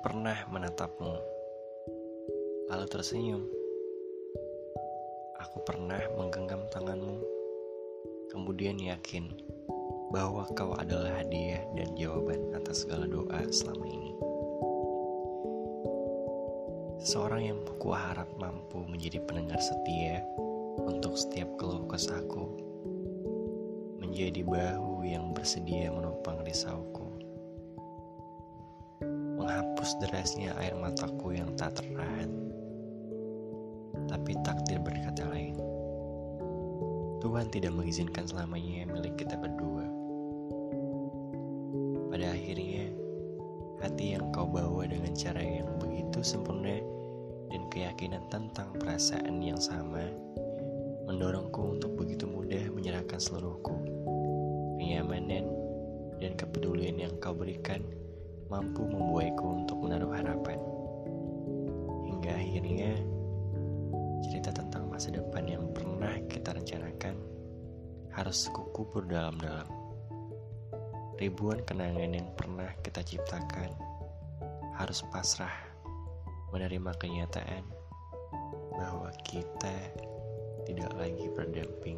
pernah menatapmu, lalu tersenyum. Aku pernah menggenggam tanganmu, kemudian yakin bahwa kau adalah hadiah dan jawaban atas segala doa selama ini. Seseorang yang harap mampu menjadi pendengar setia untuk setiap keluh kesahku, menjadi bahu yang bersedia menopang risauku menghapus derasnya air mataku yang tak tertahan. Tapi takdir berkata lain. Tuhan tidak mengizinkan selamanya milik kita berdua. Pada akhirnya, hati yang kau bawa dengan cara yang begitu sempurna dan keyakinan tentang perasaan yang sama mendorongku untuk begitu mudah menyerahkan seluruhku. Kenyamanan dan kepedulian yang kau berikan mampu membuatku untuk menaruh harapan. Hingga akhirnya, cerita tentang masa depan yang pernah kita rencanakan harus kukubur dalam-dalam. Ribuan kenangan yang pernah kita ciptakan harus pasrah menerima kenyataan bahwa kita tidak lagi berdampingan.